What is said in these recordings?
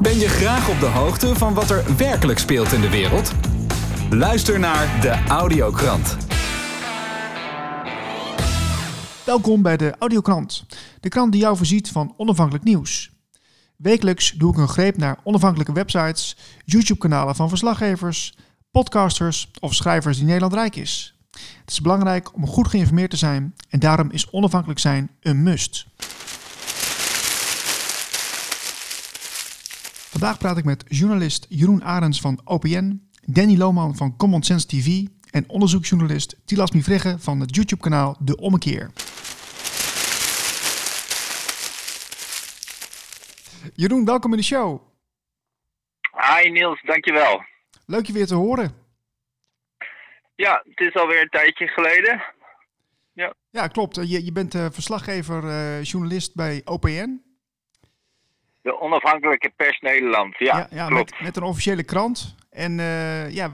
Ben je graag op de hoogte van wat er werkelijk speelt in de wereld? Luister naar de Audiokrant. Welkom bij de Audiokrant, de krant die jou voorziet van onafhankelijk nieuws. Wekelijks doe ik een greep naar onafhankelijke websites, YouTube-kanalen van verslaggevers, podcasters of schrijvers die Nederland rijk is. Het is belangrijk om goed geïnformeerd te zijn en daarom is onafhankelijk zijn een must. Vandaag praat ik met journalist Jeroen Arends van OPN, Danny Lohman van Common Sense TV en onderzoeksjournalist Tilas Mivregge van het YouTube-kanaal De Ommekeer. Jeroen, welkom in de show. Hi Niels, dankjewel. Leuk je weer te horen. Ja, het is alweer een tijdje geleden. Ja, ja klopt. Je, je bent uh, verslaggever, uh, journalist bij OPN. De onafhankelijke pers Nederland, ja, ja, ja klopt. Met, met, een officiële krant. En uh, ja,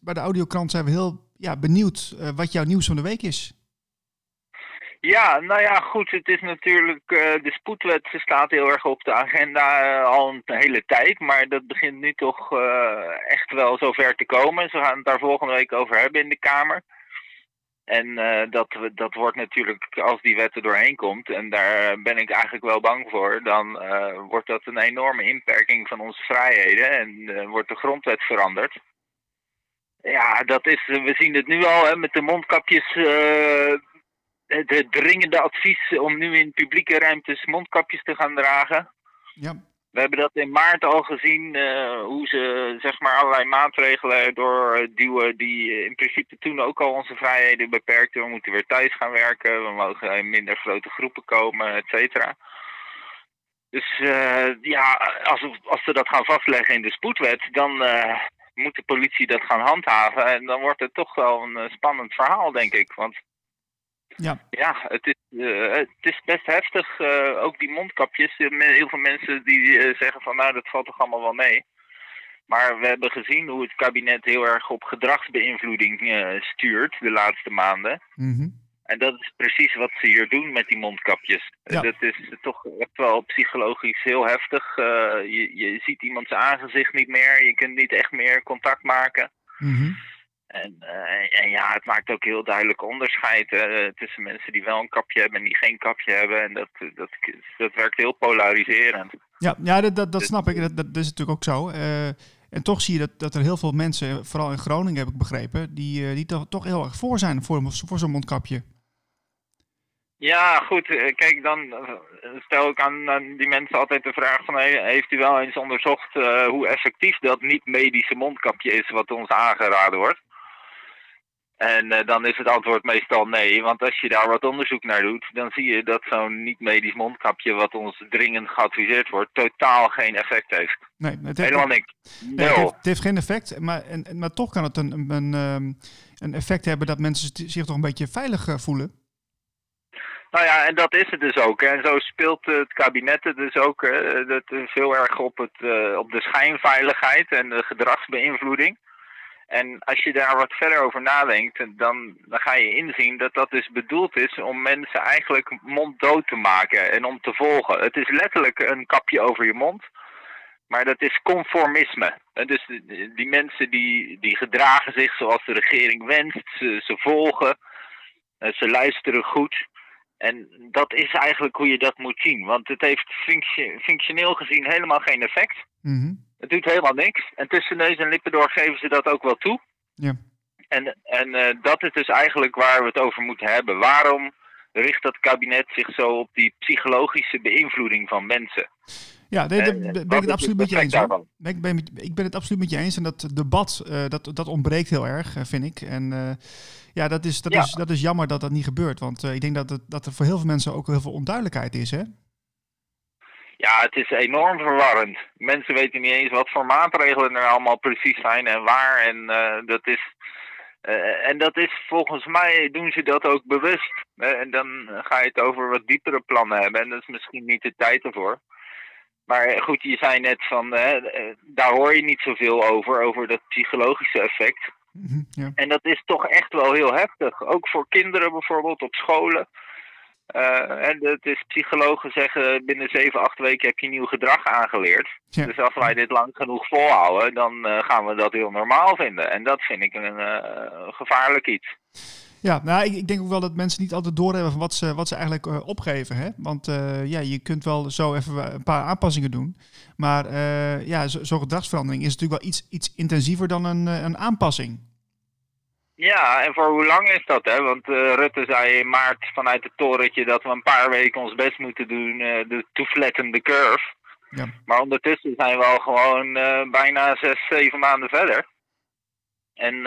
bij de audiokrant zijn we heel ja, benieuwd wat jouw nieuws van de week is. Ja, nou ja, goed. Het is natuurlijk. Uh, de spoedwet staat heel erg op de agenda uh, al een hele tijd. Maar dat begint nu toch uh, echt wel zover te komen. Ze gaan het daar volgende week over hebben in de Kamer. En dat, dat wordt natuurlijk, als die wet er doorheen komt, en daar ben ik eigenlijk wel bang voor, dan wordt dat een enorme inperking van onze vrijheden en wordt de grondwet veranderd. Ja, dat is, we zien het nu al hè, met de mondkapjes het dringende advies om nu in publieke ruimtes mondkapjes te gaan dragen. Ja. We hebben dat in maart al gezien, uh, hoe ze zeg maar allerlei maatregelen doorduwen die in principe toen ook al onze vrijheden beperkten. We moeten weer thuis gaan werken, we mogen in minder grote groepen komen, et cetera. Dus ja, als, als ze dat gaan vastleggen in de spoedwet, dan moet de politie dat gaan handhaven. En dan wordt het toch wel een spannend verhaal, denk ik. Want ja, ja het, is, uh, het is best heftig. Uh, ook die mondkapjes. Heel veel mensen die uh, zeggen van nou dat valt toch allemaal wel mee. Maar we hebben gezien hoe het kabinet heel erg op gedragsbeïnvloeding stuurt de laatste maanden. Mm En dat is precies wat ze hier doen met die mondkapjes. Ja. Dat is toch echt wel psychologisch heel heftig. je, je ziet iemand zijn aangezicht niet meer. Je kunt niet echt meer contact maken. Mm en, uh, en, ja, het maakt ook heel duidelijk onderscheid uh, tussen mensen die wel een kapje hebben en die geen kapje hebben. En dat, dat, dat werkt heel polariserend. Ja, ja dat, dat, dat dus snap ik. Dat, dat is natuurlijk ook zo. Uh, en toch zie je dat, dat er heel veel mensen, vooral in Groningen heb ik begrepen, die, die toch, toch heel erg voor zijn voor, voor zo'n mondkapje. Ja, goed. Kijk, dan stel ik aan, aan, die mensen altijd de vraag van... heeft u wel eens onderzocht hoe effectief dat niet-medische mondkapje is wat ons aangeraden wordt? En uh, dan is het antwoord meestal nee, want als je daar wat onderzoek naar doet, dan zie je dat zo'n niet-medisch mondkapje, wat ons dringend geadviseerd wordt, totaal geen effect heeft. Nee, het heeft helemaal niks. Nee, het, heeft, het, heeft, geen effect, maar, en, maar toch kan het een, een, een, ehm, een effect hebben dat mensen zich toch een beetje veilig eh, voelen. Nou ja, en dat is het dus ook. En zo speelt het kabinet het dus ook. Dat is heel erg op, het, uh, op de schijnveiligheid en de gedragsbeïnvloeding. En als je daar wat verder over nadenkt, dan, dan ga je inzien dat dat dus bedoeld is om mensen eigenlijk monddood te maken en om te volgen. Het is letterlijk een kapje over je mond, maar dat is conformisme. Dus die mensen die, die gedragen zich zoals de regering wenst, ze, ze volgen, eh, ze luisteren goed. En dat is eigenlijk hoe je dat moet zien, want het heeft functioneel gezien helemaal geen effect. Mm het doet helemaal niks. En tussen neus en lippen door geven ze dat ook wel toe. Ja. En, en uh, dat is dus eigenlijk waar we het over moeten hebben. Waarom richt dat kabinet zich zo op die psychologische beïnvloeding van mensen? Ja, nee, daar ben ik het absoluut met je eens. Ik ben, ik ben het absoluut met je eens. En dat debat, uh, dat, dat ontbreekt heel erg, uh, vind ik. En uh, ja, dat is, dat, ja. Is, dat is jammer dat dat niet gebeurt. Want ik denk dat, het, dat er voor heel veel mensen ook heel veel onduidelijkheid is, hè? Ja, het is enorm verwarrend. Mensen weten niet eens wat voor maatregelen er allemaal precies zijn en waar. En uh, dat is. Uh, en dat is volgens mij doen ze dat ook bewust. en dan ga je het over wat diepere plannen hebben. En dat is misschien niet de tijd ervoor. Maar goed, je zei net van, uh, daar hoor je niet zoveel over, over dat psychologische effect. -hmm, ja. En dat is toch echt wel heel heftig. Ook voor kinderen bijvoorbeeld op scholen. En het is psychologen zeggen binnen 7, 8 weken heb je nieuw gedrag aangeleerd. Dus als wij dit lang genoeg volhouden, dan gaan we dat heel normaal vinden. En dat vind ik een gevaarlijk iets. Ja, nou, ik, ik, denk ook wel dat mensen niet altijd doorhebben van wat ze, wat ze eigenlijk opgeven. Hè? Want ja, je kunt wel zo even een paar aanpassingen doen. Maar ja, zo'n zo gedragsverandering is natuurlijk wel iets, iets intensiever dan een, een aanpassing. Ja, en voor hoe lang is dat? Hè? Want Rutte zei in maart vanuit het torentje dat we een paar weken ons best moeten doen de to flatten the curve. Ja. Maar ondertussen zijn we al gewoon bijna zes, zeven maanden verder. En,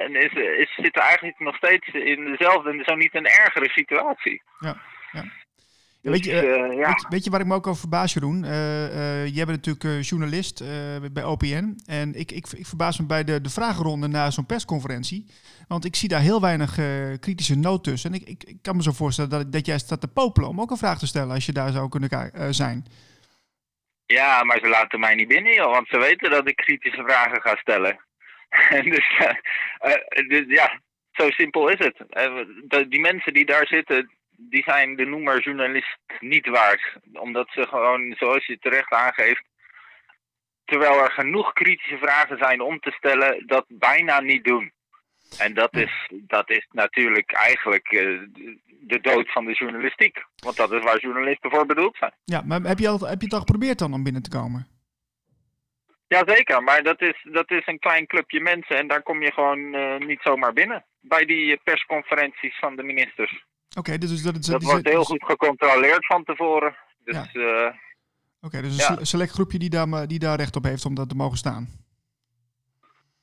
en is, is, zitten eigenlijk nog steeds in dezelfde en zo niet een ergere situatie. Ja, ja. Dus, weet, je, ja. weet, weet, je waar ik me ook over verbaas, Jeroen? Uh, jij bent natuurlijk journalist bij OPN. En ik, ik, ik verbaas me bij de, de vragenronde na zo'n persconferentie. Want ik zie daar heel weinig kritische nood tussen. En ik, ik, ik, kan me zo voorstellen dat, dat jij staat te popelen om ook een vraag te stellen als je daar zou kunnen zijn. Ja, maar ze laten mij niet binnen, joh, want ze weten dat ik kritische vragen ga stellen. dus, uh, dus ja, zo simpel is het. Uh, die mensen die daar zitten, die zijn de noemer journalist niet waard. Omdat ze gewoon, zoals je terecht aangeeft, terwijl er genoeg kritische vragen zijn om te stellen, dat bijna niet doen. En dat is, dat is natuurlijk eigenlijk uh, de dood van de journalistiek. Want dat is waar journalisten voor bedoeld zijn. Ja, maar heb je, al, heb je het al geprobeerd dan om binnen te komen? Jazeker, maar dat is, dat is een klein clubje mensen en daar kom je gewoon uh, niet zomaar binnen. Bij die eh, persconferenties van de ministers. Oké, dus dat, dat wordt heel goed gecontroleerd van tevoren. Dus, ja. uh, Oké, dus een select groepje die daar, die daar recht op heeft om dat te mogen staan.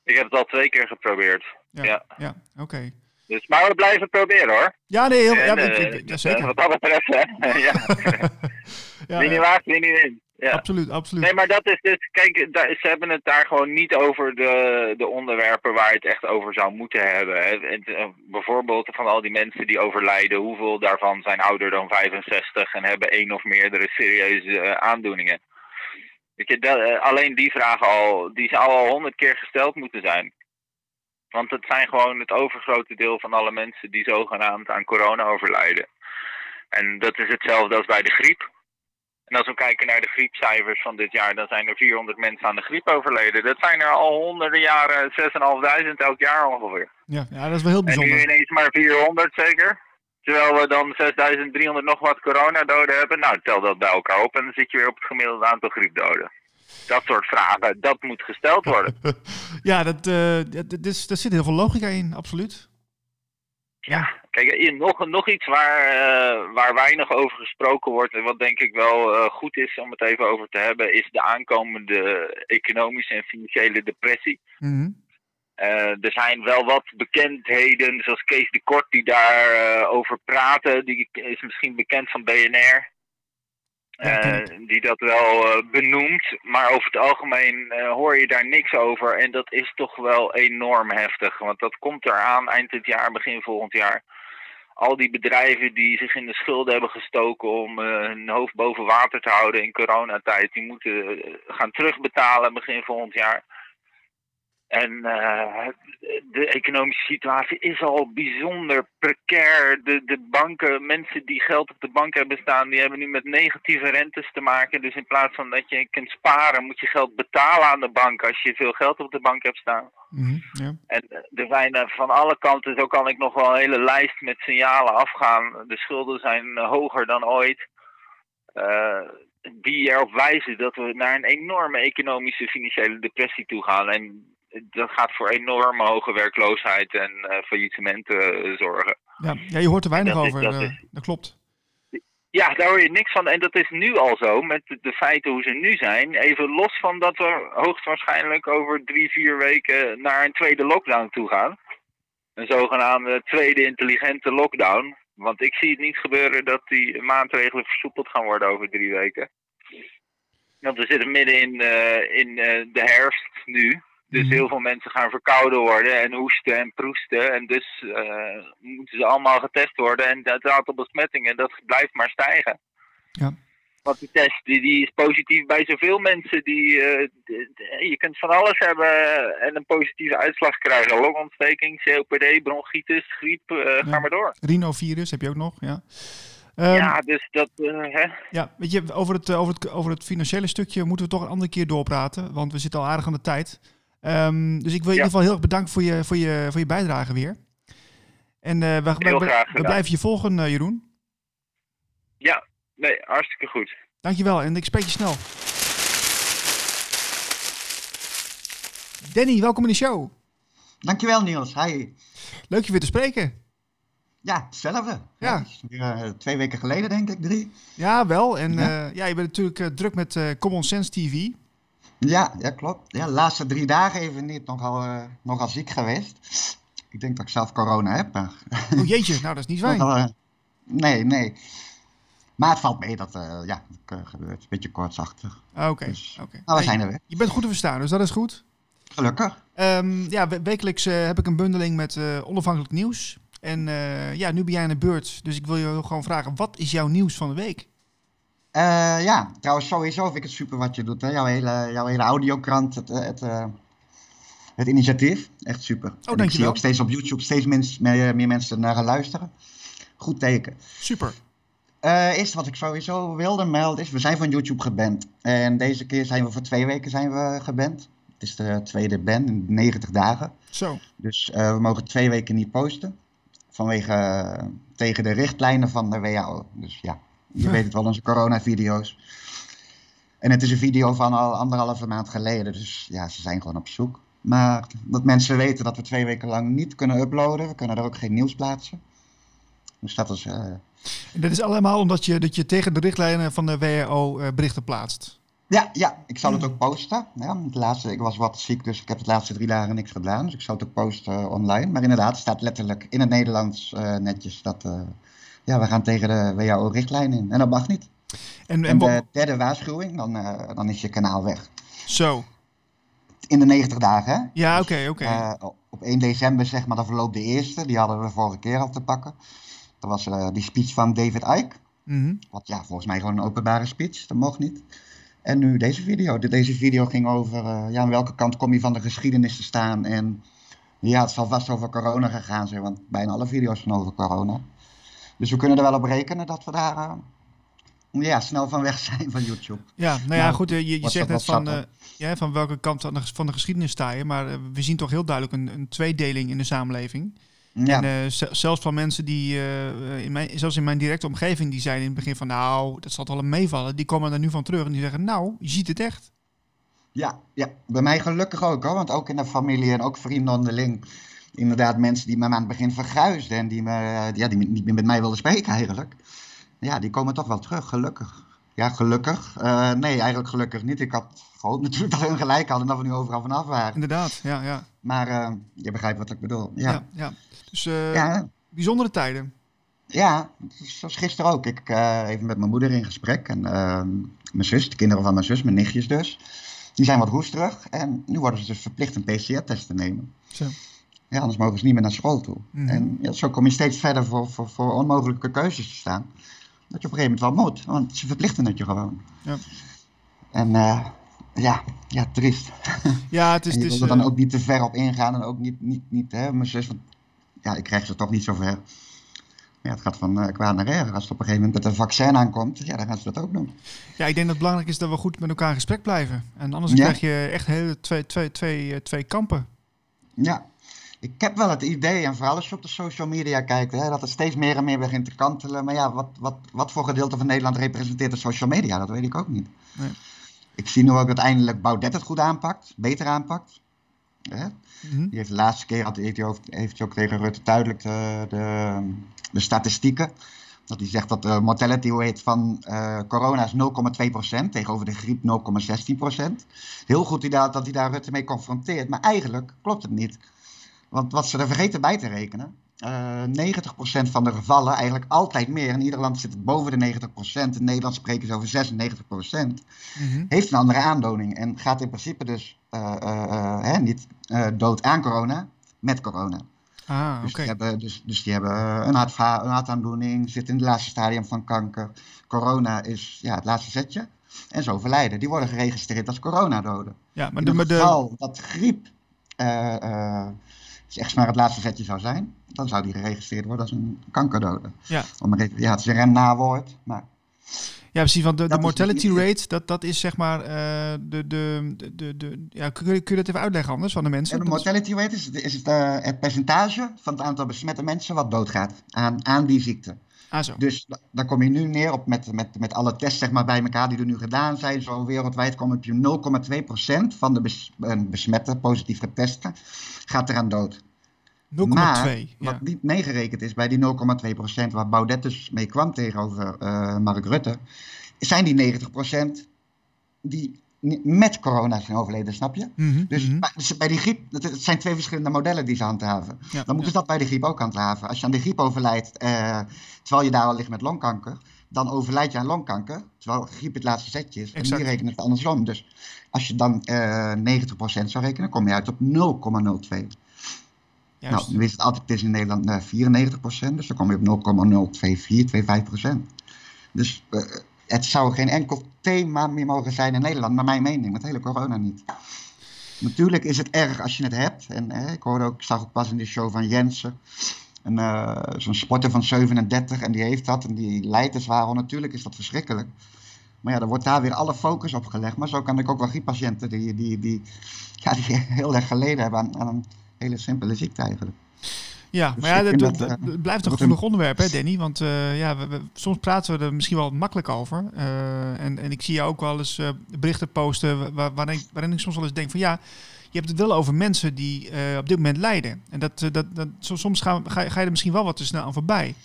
Ik heb het al twee keer geprobeerd. Ja, ja. ja oké. Dus, maar we blijven proberen hoor. Ja, nee, heel, en, ja, ik, ja, zeker. wat dat betreft, hè. ja. ja. Wie niet waagt, wie niet in. Ja. Absoluut, absoluut. Nee, maar dat is dus, kijk, daar, ze hebben het daar gewoon niet over de, de onderwerpen waar je het echt over zou moeten hebben. Hè. Eh, bijvoorbeeld van al die mensen die overlijden, hoeveel daarvan zijn ouder dan 65 en hebben één of meerdere serieuze uh, aandoeningen. Weet je, dat, uh, alleen die vraag al, die zou al honderd keer gesteld moeten zijn. Want het zijn gewoon het overgrote deel van alle mensen die zogenaamd aan corona overlijden. En dat is hetzelfde als bij de griep. En als we kijken naar de griepcijfers van dit jaar, dan zijn er 400 mensen aan de griep overleden. Dat zijn er al honderden jaren, 6.500 elk jaar ongeveer. Ja, ja, dat is wel heel bijzonder. En nu ineens maar 400 zeker. Terwijl we dan 6.300 nog wat coronadoden hebben. Nou, tel dat bij elkaar op en dan zit je weer op het gemiddelde aantal griepdoden. Dat soort vragen, dat moet gesteld worden. ja, dat, uh, dat, is, daar zit heel veel logica in, absoluut. Ja, kijk, nog, nog iets waar, uh, waar weinig over gesproken wordt en wat denk ik wel uh, goed is om het even over te hebben, is de aankomende economische en financiële depressie. Mm -hmm. uh, er zijn wel wat bekendheden, zoals Kees de Kort die daarover over praten. Die is misschien bekend van BNR. Uh, die dat wel uh, benoemt, maar over het algemeen uh, hoor je daar niks over. En dat is toch wel enorm heftig, want dat komt eraan eind dit jaar, begin volgend jaar. Al die bedrijven die zich in de schulden hebben gestoken om hun hoofd boven water te houden in coronatijd, die moeten gaan terugbetalen begin volgend jaar. En uh, de economische situatie is al bijzonder precair. De, de banken, mensen die geld op de bank hebben staan, die hebben nu met negatieve rentes te maken. Dus in plaats van dat je kunt sparen, moet je geld betalen aan de bank als je veel geld op de bank hebt staan. Mm -hmm, En er zijn van alle kanten, zo kan ik nog wel een hele lijst met signalen afgaan. De schulden zijn hoger dan ooit. Uh, die erop wijzen dat we naar een enorme economische financiële depressie toe gaan. En dat gaat voor enorme hoge werkloosheid en uh, faillissementen uh, zorgen. Ja. ja, je hoort er weinig over, dat, uh, dat, klopt. Ja, daar hoor je niks van. En dat is nu al zo, met de, de, feiten hoe ze nu zijn. Even los van dat we hoogstwaarschijnlijk over drie, vier weken naar een tweede lockdown toe gaan. Een zogenaamde tweede intelligente lockdown. Want ik zie het niet gebeuren dat die maatregelen versoepeld gaan worden over drie weken. Want we zitten midden in, in de herfst nu. Dus mhm. heel veel mensen gaan verkouden worden en hoesten en proesten. En dus uh, moeten ze allemaal getest worden. En het aantal besmettingen dat blijft maar stijgen. Ja. Want die test die, die is positief bij zoveel mensen. Die, uh, je kunt van alles hebben en een positieve uitslag krijgen. Longontsteking, COPD, bronchitis, griep, uh, ja. ga maar door. Rhinovirus heb je ook nog, ja. Ehm, ja, dus dat, eh, hè. Ja, weet je, over het, eh, over, het, over het financiële stukje moeten we toch een andere keer doorpraten. Want we zitten al aardig aan de tijd. Ehm, dus ik wil je in ieder geval heel erg bedanken voor je, voor je, voor je bijdrage weer. En eh, we, we, Heel we- graag we gedaan. blijven je volgen, eh, Jeroen. Ja, nee, hartstikke goed. Dankjewel en ik spreek je snel. Danny, welkom in de show. Dankjewel Niels. Hi. Leuk je weer te spreken. Ja, hetzelfde. Ja. eh, twee weken geleden denk ik, drie. Ja, wel. En Ja. je bent natuurlijk druk met eh, Common Sense TV. Ja, ja klopt. Ja, de laatste drie dagen even niet. Nogal, eh, nogal ziek geweest. Ik denk dat ik zelf corona heb. Maar Oh jeetje, nou dat is niet fijn. eh, nee, nee. Maar het valt mee dat eh, ja, het gebeurt. Een beetje kortsachtig. Ah, Oké, Dus, oké. Nou, we zijn er weer. Je bent goed te verstaan, dus dat is goed. Gelukkig. Ehm, ja, we- wekelijks heb ik een bundeling met onafhankelijk nieuws. En ja, nu ben jij aan de beurt. Dus ik wil je gewoon vragen, wat is jouw nieuws van de week? Eh, ja, trouwens sowieso vind ik het super wat je doet. Hè? Jouw, hele, jouw hele audiokrant, het, eh, het, eh, het initiatief. Echt super. En ik zie dankjewel. ook steeds op YouTube steeds mens- meer, meer mensen naar gaan luisteren. Goed teken. Super. Eh eerst wat ik sowieso wilde melden is, we zijn van YouTube geband. En deze keer zijn we voor twee weken zijn we geband. Het is de tweede ban in 90 dagen. Zo. Dus we mogen twee weken niet posten. Vanwege tegen de richtlijnen van de WHO. Dus ja, je weet het wel, onze coronavideo's. En het is een video van al anderhalve maand geleden. Dus ja, ze zijn gewoon op zoek. Maar dat mensen weten dat we twee weken lang niet kunnen uploaden. We kunnen er ook geen nieuws plaatsen. Dus dat is... eh, En dat is allemaal omdat je, dat je tegen de richtlijnen van de WHO eh, berichten plaatst. Ja, ja, ik zal het ook posten. Ja, het laatste, ik was wat ziek, dus ik heb de laatste drie dagen niks gedaan. Dus ik zal het ook posten eh, online. Maar inderdaad, het staat letterlijk in het Nederlands netjes dat ja, we gaan tegen de WHO-richtlijn in. En dat mag niet. En, en, de derde waarschuwing, dan, eh, dan is je kanaal weg. Zo. In de 90 dagen, hè? Ja, oké, oké. Eh, op 1 december, zeg maar, dan verloopt de eerste. Die hadden we vorige keer al te pakken. Dat was eh, die speech van David Icke. Mhm. Wat ja, volgens mij gewoon een openbare speech. Dat mocht niet. En nu deze video. De- Deze video ging over ja, aan welke kant kom je van de geschiedenis te staan. En ja, het zal vast over corona gegaan zijn, want bijna alle video's zijn over corona. Dus we kunnen er wel op rekenen dat we daar eh, ja, snel van weg zijn van YouTube. Ja, nou ja, Nou, goed, eh, je, je zegt net van, eh, ja, van welke kant van de, van de geschiedenis sta je. Maar we zien toch heel duidelijk een, een tweedeling in de samenleving. Ja, En zelfs van mensen die, in mijn, zelfs in mijn directe omgeving, die zeiden in het begin van, nou, dat zal wel meevallen. Die komen er nu van terug en die zeggen, nou, je ziet het echt. ja, ja, bij mij gelukkig ook hoor. Want ook in de familie en ook vrienden onderling. Inderdaad, mensen die me aan het begin verguisden en die, me, ja, die niet meer met mij wilden spreken eigenlijk. Ja, die komen toch wel terug, gelukkig. Ja, gelukkig. Eh, nee, eigenlijk gelukkig niet. Ik had gehoopt natuurlijk dat hun gelijk hadden en dat we nu overal vanaf waren. Inderdaad, ja, ja. Maar eh, je begrijpt wat ik bedoel. ja. Ja, ja, Dus eh, ja, bijzondere tijden. ja, zoals gisteren ook. Ik even met mijn moeder in gesprek en mijn zus, de kinderen van mijn zus, mijn nichtjes dus. Die zijn wat roesterig en nu worden ze dus verplicht een PCR-test te nemen. Zo. Ja, anders mogen ze niet meer naar school toe. Mhm. En ja, zo kom je steeds verder voor, voor, voor onmogelijke keuzes te staan. Dat je op een gegeven moment wel moet, want ze verplichten het je gewoon. Ja. En eh, ja, ja, triest. Ja, het is... en je het is wil er dan eh, ook niet te ver op ingaan en ook niet, niet, niet hè, mijn zus, want ja, ik krijg ze toch niet zo ver. Ja, het gaat van eh kwaad naar erger. Als het op een gegeven moment met een vaccin aankomt, ja, dan gaan ze dat ook doen. Ja, ik denk dat het belangrijk is dat we goed met elkaar in gesprek blijven. En anders Ja. krijg je echt hele twee, twee, twee, twee kampen. Ja, ik heb wel het idee, en vooral als je op de social media kijkt, hè, dat het steeds meer en meer begint te kantelen. Maar ja, wat, wat, wat voor gedeelte van Nederland representeert de social media? Dat weet ik ook niet. Nee. Ik zie nu ook dat eindelijk Baudet het goed aanpakt, beter aanpakt. Hè? Mhm. Die heeft de laatste keer had, heeft, hij ook, heeft hij ook tegen Rutte duidelijk de, de, de statistieken. Dat hij zegt dat de mortality rate van eh, corona is 0,2% tegenover de griep 0,16%. Heel goed dat hij daar Rutte mee confronteert. Maar eigenlijk klopt het niet. Want wat ze er vergeten bij te rekenen. eh 90% van de gevallen, eigenlijk altijd meer. In ieder land zit het boven de 90%. In Nederland spreken ze over 96% Mhm. heeft een andere aandoening en gaat in principe dus eh, eh, eh, hè, niet eh, dood aan corona, met corona. Ah, Dus, die hebben, dus, dus die hebben eh, een, hartva- een hartaandoening, zitten in het laatste stadium van kanker. Corona is ja, het laatste zetje. En zo overlijden. Die worden geregistreerd als coronadoden. Ja, maar in de, het de, dat griep eh, eh, als echt maar het laatste zetje zou zijn, dan zou die geregistreerd worden als een kankerdode. Ja. Om een ja, het is een remnawoord, maar Ja, precies. Want de, de is mortality rate, dat, dat is zeg maar eh, de, de, de, de, de- ja, kun, je, kun je dat even uitleggen anders van de mensen? En de mortality rate is, is het, eh, het percentage van het aantal besmette mensen wat doodgaat aan, aan die ziekte. Ah, zo. Dus da- daar kom je nu neer op met, met, met alle tests zeg maar, bij elkaar die er nu gedaan zijn. Zo wereldwijd kom je op 0,2% van de bes, besmette, positief geteste, gaat eraan dood. 0,2. Maar ja. wat niet meegerekend is bij die 0,2% waar Baudet dus mee kwam tegenover eh, Mark Rutte, zijn die 90% die met corona zijn overleden, snap je? Mhm, Dus mhm. bij- dus bij die griep, het, zijn twee verschillende modellen die ze handhaven. Ja, Dan moeten ja. ze dat bij de griep ook handhaven. Als je aan de griep overlijdt, eh, terwijl je daar al ligt met longkanker, dan overlijd je aan longkanker, terwijl griep het laatste zetje is. En die rekenen het andersom. Dus als je dan eh 90% zou rekenen, kom je uit op 0,02. Juist. Nou, nu is het altijd het is in Nederland eh 94%, dus dan kom je op 0,024, 25%. Dus eh, het zou geen enkel thema meer mogen zijn in Nederland, naar mijn mening, met hele corona niet. Natuurlijk is het erg als je het hebt. En ik hoorde ook, ik zag ook pas in de show van Jensen, eh, zo'n sporter van 37 en die heeft dat en die lijdt er zwaar. Natuurlijk is dat verschrikkelijk. Maar ja, er wordt daar weer alle focus op gelegd. Maar zo kan ik ook wel grieppatiënten die, die, die, ja, die heel erg geleden hebben aan, aan een hele simpele ziekte eigenlijk. Ja, Dus maar ja, ik dat, vind dat- dat, eh, dat blijft een gevoelig onderwerp, hè, Danny? Want eh, ja, we, we- soms praten we er misschien wel makkelijk over. Eh, en, en ik zie jou ook wel eens berichten posten waar, waarin, ik- waarin ik soms wel eens denk van ja, je hebt het wel over mensen die op dit moment lijden. En dat, dat, dat, so- soms ga, ga, ga je er misschien wel wat te snel aan voorbij.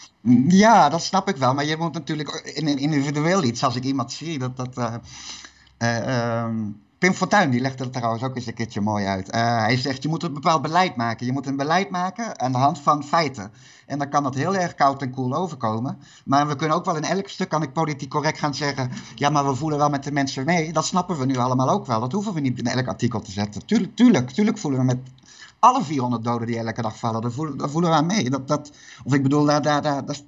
Ja, dat snap ik wel. Maar je moet natuurlijk in een individueel iets, als ik iemand zie, dat dat. eh, eh, ehm, Pim Fortuyn die legde het trouwens ook eens een keertje mooi uit. Eh, hij zegt, je moet een bepaald beleid maken. Je moet een beleid maken aan de hand van feiten. En dan kan dat heel erg koud en koel overkomen. Maar we kunnen ook wel in elk stuk, kan ik politiek correct gaan zeggen... ja, maar we voelen wel met de mensen mee. Dat snappen we nu allemaal ook wel. Dat hoeven we niet in elk artikel te zetten. Tuurlijk, tuurlijk, tuurlijk voelen we met alle 400 doden die elke dag vallen... daar voelen, daar voelen we aan mee. Dat, dat, of ik bedoel, daar, daar, daar, dat,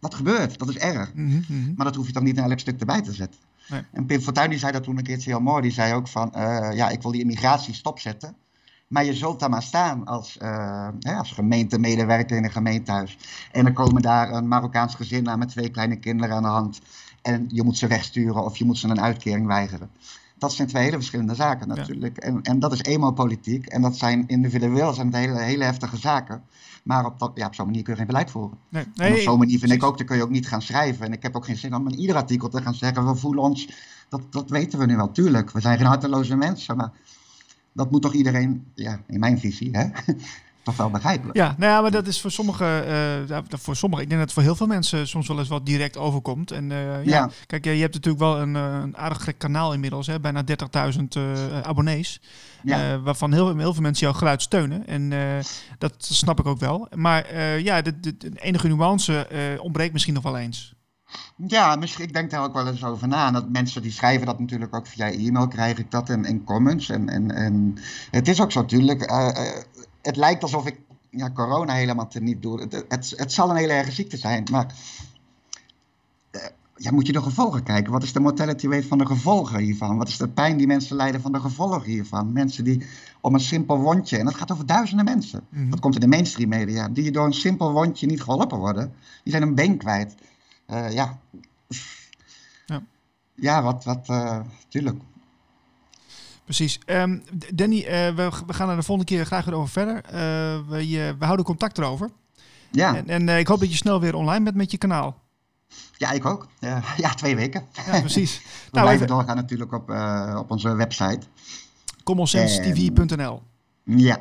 dat gebeurt. Dat is erg. Mhm, mhm. Maar dat hoef je toch niet in elk stuk erbij te zetten. En Pim Fortuyn die zei dat toen een keertje heel mooi. Die zei ook van, eh, ja, ik wil die immigratie stopzetten. Maar je zult daar maar staan als, eh, hè, als gemeentemedewerker in een gemeentehuis. En dan komen daar een Marokkaans gezin aan met twee kleine kinderen aan de hand. En je moet ze wegsturen of je moet ze een uitkering weigeren. Dat zijn twee hele verschillende zaken Ja. natuurlijk. En, en dat is eenmaal politiek. En dat zijn individueel zijn het hele, hele heftige zaken. Maar op, dat, ja, op zo'n manier kun je geen beleid voeren. Nee, En op nee, zo'n manier vind ik ook, dan kun je ook niet gaan schrijven. En ik heb ook geen zin om in ieder artikel te gaan zeggen, we voelen ons, dat, dat weten we nu wel, tuurlijk. We zijn geen harteloze mensen, maar dat moet toch iedereen, ja, in mijn visie, hè, toch wel begrijpen. Ja, nou ja, maar dat is voor sommigen, eh, voor sommigen, ik denk dat het voor heel veel mensen soms wel eens wat direct overkomt. En eh, ja, Ja. kijk, je hebt natuurlijk wel een, eh, een aardig gek kanaal inmiddels, hè, bijna 30.000 eh, abonnees. Ja. Waarvan heel, heel veel mensen jouw geluid steunen. En dat snap ik ook wel. Maar ja, de, de, de enige nuance ontbreekt misschien nog wel eens. Ja, misschien, ik denk daar ook wel eens over na. En dat mensen die schrijven dat natuurlijk ook via e-mail, krijg ik dat in, in comments. En, en, en het is ook zo natuurlijk, het lijkt alsof ik ja, corona helemaal te niet doe. Het, het, het zal een hele erge ziekte zijn, maar eh, ja, moet je de gevolgen kijken. Wat is de mortality rate van de gevolgen hiervan? Wat is de pijn die mensen lijden van de gevolgen hiervan? Mensen die om een simpel wondje, en dat gaat over duizenden mensen. Mhm. Dat komt in de mainstream media, die door een simpel wondje niet geholpen worden. Die zijn een been kwijt. Eh, ja. Ja. Ja, wat, wat, eh, tuurlijk. Precies. D- Danny, eh, we, we gaan er de volgende keer graag weer over verder. Eh, we, we houden contact erover. Ja, En, en eh, ik hoop dat je snel weer online bent met je kanaal. ja ik ook. Ja, twee weken. Ja, precies. We nou, blijven even doorgaan natuurlijk op, op onze website. commonsensestv.nl. Ja.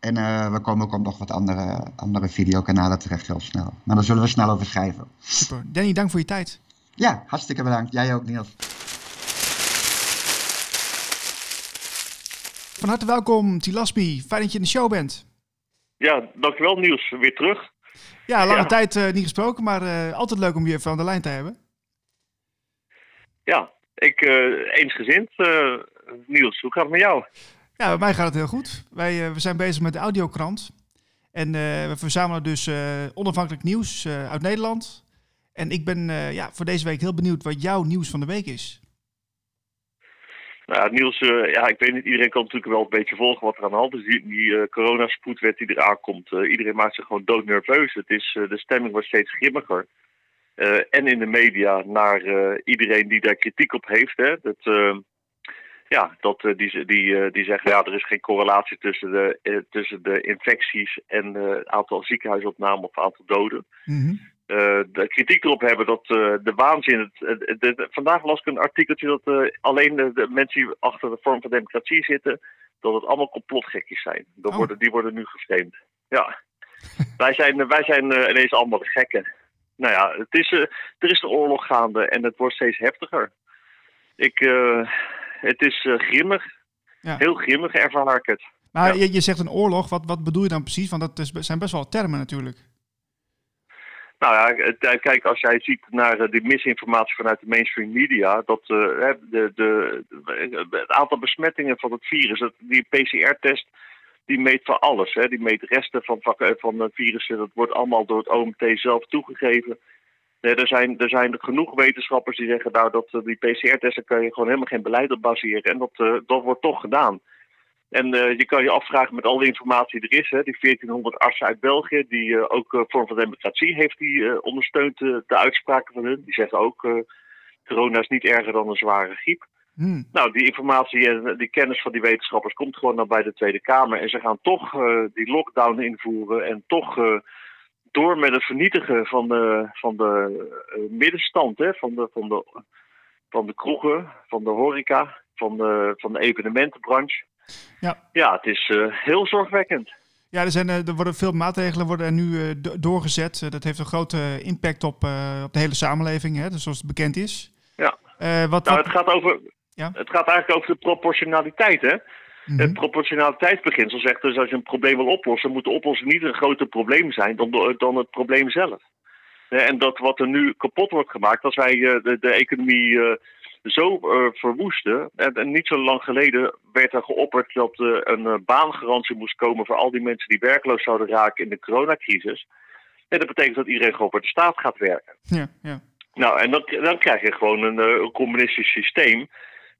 En we komen ook op nog wat andere, andere videokanalen terecht heel snel. Maar daar zullen we snel over schrijven. Super. Danny, dank voor je tijd. Ja, hartstikke bedankt. Jij ook, Niels. Van harte welkom, Tilasmi. Fijn dat je in de show bent. Ja, dankjewel Niels. Weer terug. Ja, lange Ja. tijd eh, niet gesproken, maar eh, altijd leuk om je even aan de lijn te hebben. Ja, ik eh eensgezind. Niels, hoe gaat het met jou? Ja, bij mij gaat het heel goed. Wij we zijn bezig met de audiokrant. En we verzamelen dus onafhankelijk nieuws uit Nederland. En ik ben ja, voor deze week heel benieuwd wat jouw nieuws van de week is. Nou ja, Niels, uh, ja, ik weet niet, iedereen kan natuurlijk wel een beetje volgen wat er aan de hand is. Die, die uh, coronaspoedwet die eraan komt, uh, iedereen maakt zich gewoon doodnerveus. Het is, de stemming wordt steeds grimmiger. en in de media naar iedereen die daar kritiek op heeft. Hè, dat, ja, dat, die, die, die zeggen, ja, er is geen correlatie tussen de, tussen de infecties en het aantal ziekenhuisopnamen of aantal doden. Mm. Uh, de kritiek erop hebben dat uh, de waanzin. Het, de, de, vandaag las ik een artikeltje dat uh, alleen de, de, mensen die achter de vorm van democratie zitten, dat het allemaal complotgekjes zijn. Dat Oh. worden, die worden nu geframed. Ja. wij zijn, wij zijn ineens allemaal de gekken. Nou ja, het is, er is een oorlog gaande en het wordt steeds heftiger. Ik, het is grimmig. Ja. Heel grimmig ervaar ik het. Maar Ja. je, je zegt een oorlog, wat, wat bedoel je dan precies? Want dat is, zijn best wel termen natuurlijk. Nou ja, eh, kijk, als jij ziet naar eh, de misinformatie vanuit de mainstream media, dat eh, de, de, het aantal besmettingen van het virus, dat, die PCR-test, die meet van alles. Hè. Die meet resten van, van virussen, dat wordt allemaal door het OMT zelf toegegeven. Nee, er, zijn, er zijn genoeg wetenschappers die zeggen nou, dat die PCR-testen kan je gewoon helemaal geen beleid op baseren. En dat, dat wordt toch gedaan. En eh, je kan je afvragen met al die informatie die er is. Hè, die 1400 artsen uit België, die eh, ook eh, Vorm van Democratie heeft, die ondersteunt de uitspraken van hun. Die zeggen ook, corona is niet erger dan een zware griep. Hmm. Nou, die informatie en die kennis van die wetenschappers komt gewoon naar bij de Tweede Kamer. En ze gaan toch die lockdown invoeren en toch door met het vernietigen van de, van de middenstand, hè, van, de, van, de, van de kroegen, van de horeca, van de, van de evenementenbranche. Ja. Ja, het is eh, heel zorgwekkend. Ja, er, zijn, eh, er worden veel maatregelen worden er nu eh, do- doorgezet. Dat heeft een grote impact op, op de hele samenleving, hè, dus zoals het bekend is. Ja. Eh, wat, Nou, wat- het gaat, over, Ja. het gaat eigenlijk over de proportionaliteit, hè? Mhm. Het proportionaliteitsbeginsel zegt dus als je een probleem wil oplossen, moet de oplossing niet een groter probleem zijn dan, de- dan het probleem zelf. En dat wat er nu kapot wordt gemaakt, als wij de, de economie zo verwoesten. En, en niet zo lang geleden werd er geopperd dat eh, een eh, baangarantie moest komen voor al die mensen die werkloos zouden raken in de coronacrisis. En dat betekent dat iedereen gewoon voor de staat gaat werken. ja, ja. Nou, en dan, dan krijg je gewoon een, een communistisch systeem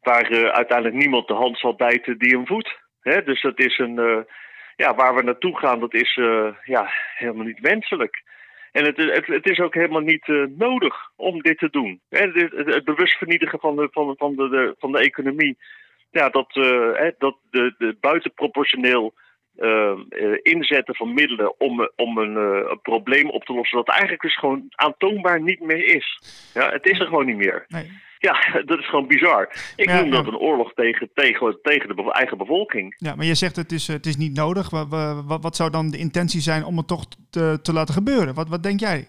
waar uiteindelijk niemand de hand zal bijten die hem voedt. Hè? Dus dat is een, ja, waar we naartoe gaan, dat is ja, helemaal niet wenselijk. En het, het, het is ook helemaal niet eh, nodig om dit te doen. Hè? Het, het, bewust vernietigen van de, van, van de, de, van de economie, ja, dat, eh, hè, dat de, de buitenproportioneel eh, inzetten van middelen om, om een, een probleem op te lossen, dat eigenlijk dus gewoon aantoonbaar niet meer is. Ja, het is er gewoon niet meer. Nee. Ja, dat is gewoon bizar. Ik Ja, noem dat ja. een oorlog tegen, tegen, tegen de eigen bevolking. ja, maar je zegt het is, het is niet nodig. Wa- wa- Wat, wat zou dan de intentie zijn om het toch te, te laten gebeuren? Wat, wat denk jij?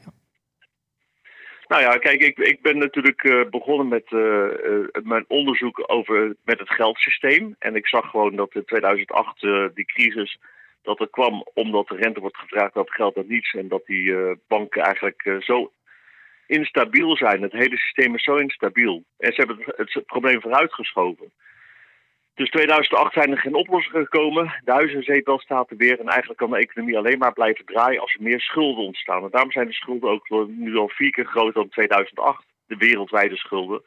Nou ja, kijk, ik, ik ben natuurlijk eh, begonnen met eh, eh, mijn onderzoek over met het geldsysteem. En ik zag gewoon dat in 2008 eh, die crisis, dat er kwam omdat de rente wordt gevraagd op geld en niets. En dat die banken eigenlijk zo instabiel zijn. Het hele systeem is zo instabiel. En ze hebben het, probleem vooruitgeschoven. Dus 2008 zijn er geen oplossingen gekomen. De huizenzetel staat er weer. En eigenlijk kan de economie alleen maar blijven draaien als er meer schulden ontstaan. En daarom zijn de schulden ook nu al vier keer groter dan 2008. De wereldwijde schulden.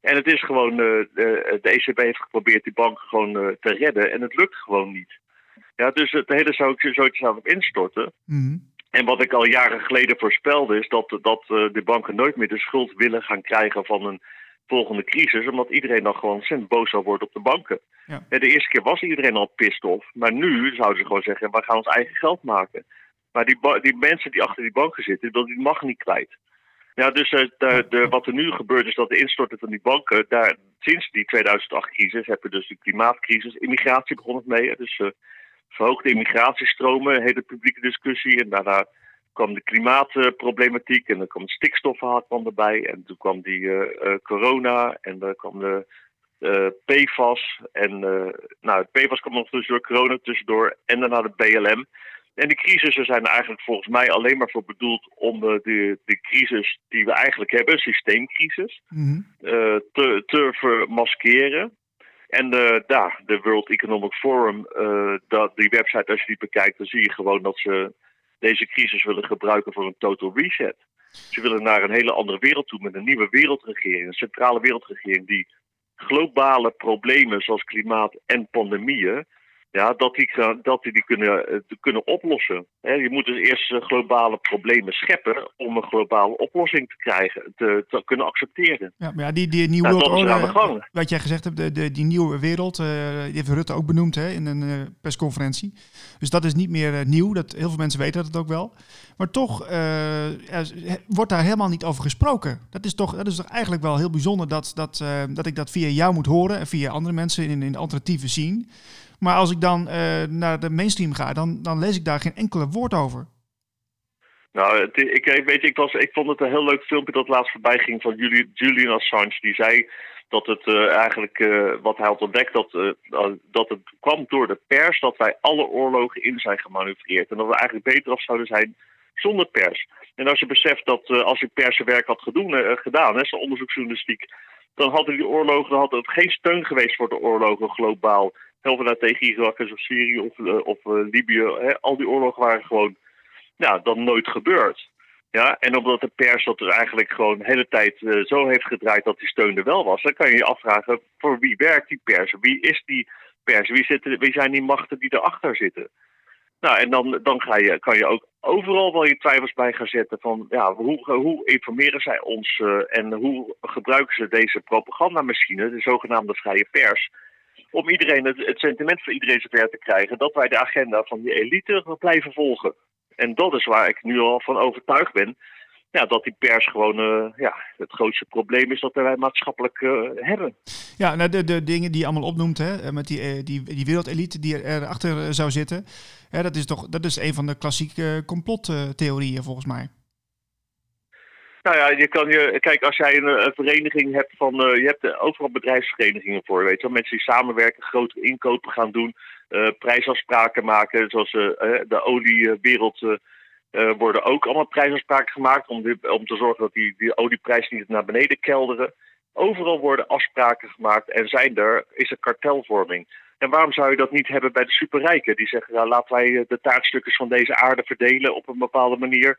En het is gewoon, eh, de, ECB heeft geprobeerd die banken gewoon eh, te redden. En het lukt gewoon niet. Ja, dus het hele zou ik zoiets zou op instorten. Mhm. En wat ik al jaren geleden voorspelde is dat, dat eh, de banken nooit meer de schuld willen gaan krijgen van een volgende crisis. Omdat iedereen dan gewoon ontzettend boos zou worden op de banken. Ja. De eerste keer was iedereen al pissed off. Maar nu zouden ze gewoon zeggen, we gaan ons eigen geld maken. Maar die, die mensen die achter die banken zitten, dat die mag niet kwijt. Ja, dus eh, de, de, wat er nu gebeurt is dat de instorten van die banken, daar, sinds die 2008-crisis, heb je dus de klimaatcrisis, immigratie begon het mee. Dus eh, verhoogde immigratiestromen, een hele publieke discussie. En daarna kwam de klimaatproblematiek en dan kwam het stikstofverhaal kwam erbij. En toen kwam die eh, eh, corona en dan kwam de eh, PFAS. En nou, het PFAS kwam nog tussendoor, corona tussendoor en daarna de BLM. En die crisissen zijn eigenlijk volgens mij alleen maar voor bedoeld om de, de crisis die we eigenlijk hebben, een systeemcrisis, Mhm. te, te vermaskeren. En eh, daar, de World Economic Forum, eh, dat, die website, als je die bekijkt, dan zie je gewoon dat ze deze crisis willen gebruiken voor een total reset. Ze willen naar een hele andere wereld toe met een nieuwe wereldregering, een centrale wereldregering die globale problemen zoals klimaat en pandemieën, ja, dat die, dat die, die kunnen, eh, kunnen oplossen. je moet dus eerst eh, globale problemen scheppen om een globale oplossing te krijgen, te, te kunnen accepteren. Ja, maar ja, die, die nieuwe wereld, wat jij gezegd hebt, de, de, die nieuwe wereld, uh, die heeft Rutte ook benoemd hè, in een uh, persconferentie. Dus dat is niet meer nieuw, dat, heel veel mensen weten dat ook wel. Maar toch wordt daar helemaal niet over gesproken. Dat is toch, dat is toch eigenlijk wel heel bijzonder dat, dat, dat ik dat via jou moet horen en via andere mensen in, in alternatieve zien. Maar als ik dan uh, naar de mainstream ga, dan, dan lees ik daar geen enkele woord over. Nou, ik, weet ik, was, ik vond het een heel leuk filmpje dat laatst voorbij ging van Julian, Assange. Die zei dat het uh, eigenlijk, uh, wat hij had ontdekt, dat, dat het kwam door de pers dat wij alle oorlogen in zijn gemanoeuvreerd. En dat we eigenlijk beter af zouden zijn zonder pers. En als je beseft dat als je pers zijn werk had gedaan, hè, zijn onderzoeksjournalistiek, dan hadden die oorlogen, dan het geen steun geweest voor de oorlogen globaal. Helder tegen Irak of Syrië of, uh, of uh, Libië. Hè, al die oorlogen waren gewoon ja, dan nooit gebeurd. Ja, en omdat de pers dat er eigenlijk gewoon de hele tijd uh, zo heeft gedraaid dat die steun er wel was, dan kan je je afvragen voor wie werkt die pers? Wie is die pers? Wie, zitten, wie zijn die machten die erachter zitten? Nou, en dan, dan ga je, kan je ook overal wel je twijfels bij gaan zetten van ja, hoe, hoe informeren zij ons en hoe gebruiken ze deze propagandamachine, de zogenaamde vrije pers, om iedereen het, sentiment van iedereen zover te krijgen dat wij de agenda van die elite blijven volgen. En dat is waar ik nu al van overtuigd ben. Ja, dat die pers gewoon uh, ja, het grootste probleem is dat wij maatschappelijk uh, hebben. Ja, nou de, de dingen die je allemaal opnoemt, hè, eh, met die, die, die wereldelite die erachter zou zitten, hè, dat is toch dat is een van de klassieke complottheorieën volgens mij. Nou ja, je kan je, kijk, als jij een, een vereniging hebt van, uh, je hebt overal bedrijfsverenigingen voor, weet je wel. Mensen die samenwerken, grotere inkopen gaan doen, uh, prijsafspraken maken, zoals de oliewereld worden ook allemaal prijsafspraken gemaakt om, om te zorgen dat die, die olieprijs niet naar beneden kelderen. Overal worden afspraken gemaakt en zijn er, is er kartelvorming. En waarom zou je dat niet hebben bij de superrijken? Die zeggen, nou, laten wij de taartstukjes van deze aarde verdelen op een bepaalde manier.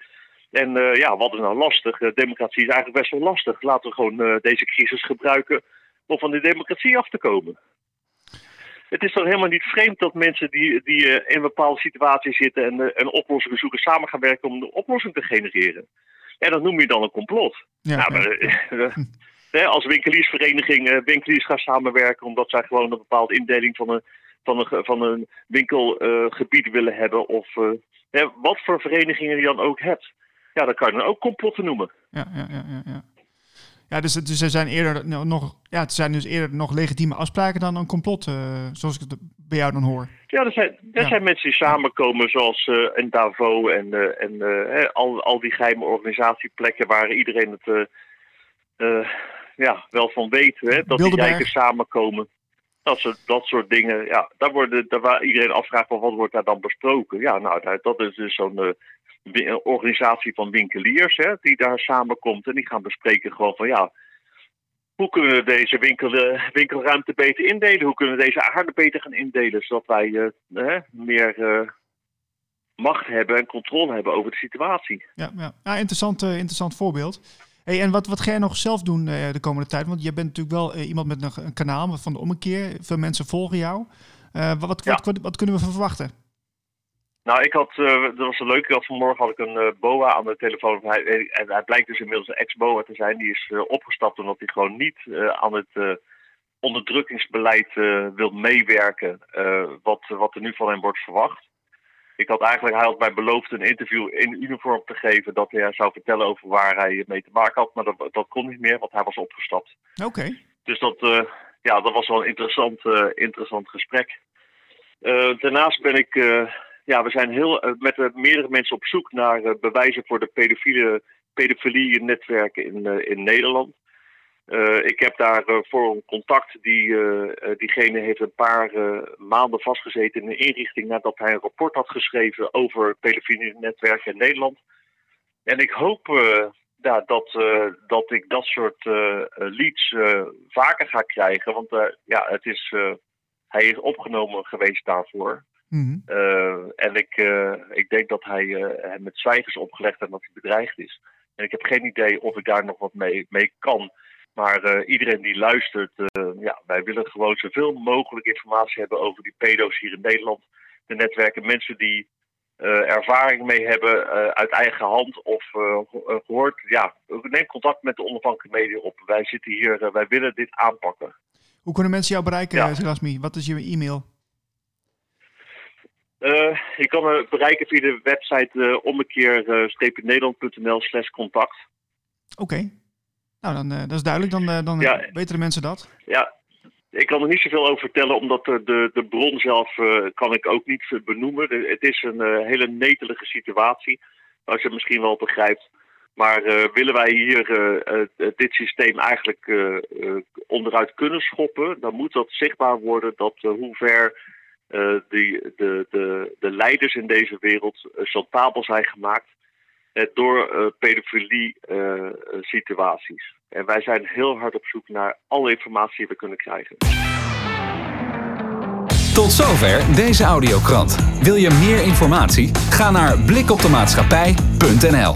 En uh, ja, wat is nou lastig? Uh, democratie is eigenlijk best wel lastig. Laten we gewoon uh, deze crisis gebruiken om van die democratie af te komen. Het is toch helemaal niet vreemd dat mensen die, die in een bepaalde situatie zitten en een oplossing zoeken, samen gaan werken om de oplossing te genereren. En dat noem je dan een complot. Ja, nou, maar, als winkeliersvereniging winkeliers gaan samenwerken omdat zij gewoon een bepaalde indeling van een, van een, van een winkelgebied willen hebben. Of wat voor verenigingen je dan ook hebt ja, dat kan je dan ook complotten noemen. Ja, ja, ja, ja. ja. Ja, dus, dus er zijn eerder nog, ja, het zijn dus eerder nog legitieme afspraken dan een complot, uh, zoals ik het bij jou dan hoor. Ja, er zijn, er zijn mensen die samenkomen, zoals uh, in Davos en, uh, en al, al die geheime organisatieplekken waar iedereen het ja, wel van weet, hè, dat die rijken samenkomen. Dat soort, dat soort dingen, ja, daar, worden, daar waar iedereen afvraagt van wat wordt daar dan besproken. Ja, nou, dat is dus zo'n organisatie van winkeliers hè, die daar samenkomt en die gaan bespreken gewoon van ja, hoe kunnen we deze winkel, uh, winkelruimte beter indelen? Hoe kunnen we deze aarde beter gaan indelen, zodat wij uh, meer uh, macht hebben en controle hebben over de situatie? Ja, ja. ja interessant, interessant voorbeeld. Hey, en wat, wat ga jij nog zelf doen de komende tijd? Want je bent natuurlijk wel iemand met een, een, kanaal van de ommekeer. Veel mensen volgen jou. wat, wat, wat, wat kunnen we verwachten? Nou, ik had, uh, dat was een leuke, vanmorgen had ik een uh, boa aan de telefoon. Hij, en hij blijkt dus inmiddels een ex-boa te zijn. Die is uh, opgestapt omdat hij gewoon niet aan het onderdrukkingsbeleid wil meewerken. wat, wat er nu van hem wordt verwacht. Ik had eigenlijk, hij had mij beloofd een interview in uniform te geven. Dat hij zou vertellen over waar hij mee te maken had. Maar dat, dat kon niet meer, want hij was opgestapt. Oké. Dus dat, ja, dat was wel een interessant, interessant gesprek. daarnaast ben ik ja, we zijn heel, eh, met uh, meerdere mensen op zoek naar uh, bewijzen voor de pedofiele, pedofilie-netwerken in, in Nederland. ik heb daar voor een contact, die, diegene heeft een paar maanden vastgezeten in een inrichting nadat hij een rapport had geschreven over pedofilie-netwerken in Nederland. En ik hoop ja, dat, dat ik dat soort leads vaker ga krijgen, want ja, het is, hij is opgenomen geweest daarvoor. Mhm. Eh, en ik, uh, ik denk dat hij uh, hem met zwijgers opgelegd heeft dat hij bedreigd is. En ik heb geen idee of ik daar nog wat mee, mee kan. Maar iedereen die luistert, ja, wij willen gewoon zoveel mogelijk informatie hebben over die pedo's hier in Nederland. De netwerken, mensen die ervaring mee hebben uit eigen hand of gehoord. Ja, neem contact met de onafhankelijke media op. Wij zitten hier, wij willen dit aanpakken. Hoe kunnen mensen jou bereiken, ja. Wat is je e-mail? Uh, je kan me bereiken via de website uh, ommekeer-nederland.nl slash contact. Oké. Nou, dan, uh, dat is duidelijk. Dan, dan ja. weten de mensen dat. Ja, ik kan er niet zoveel over vertellen, omdat de, de, de bron zelf kan ik ook niet benoemen. het is een hele netelige situatie, als je het misschien wel begrijpt. Maar willen wij hier dit systeem eigenlijk onderuit kunnen schoppen, dan moet dat zichtbaar worden dat hoe ver uh, die, de, de, de leiders in deze wereld uh, chantabel zijn gemaakt uh, door pedofilie situaties. En wij zijn heel hard op zoek naar alle informatie die we kunnen krijgen. Tot zover deze audiokrant. Wil je meer informatie? Ga naar blikoptemaatschappij.nl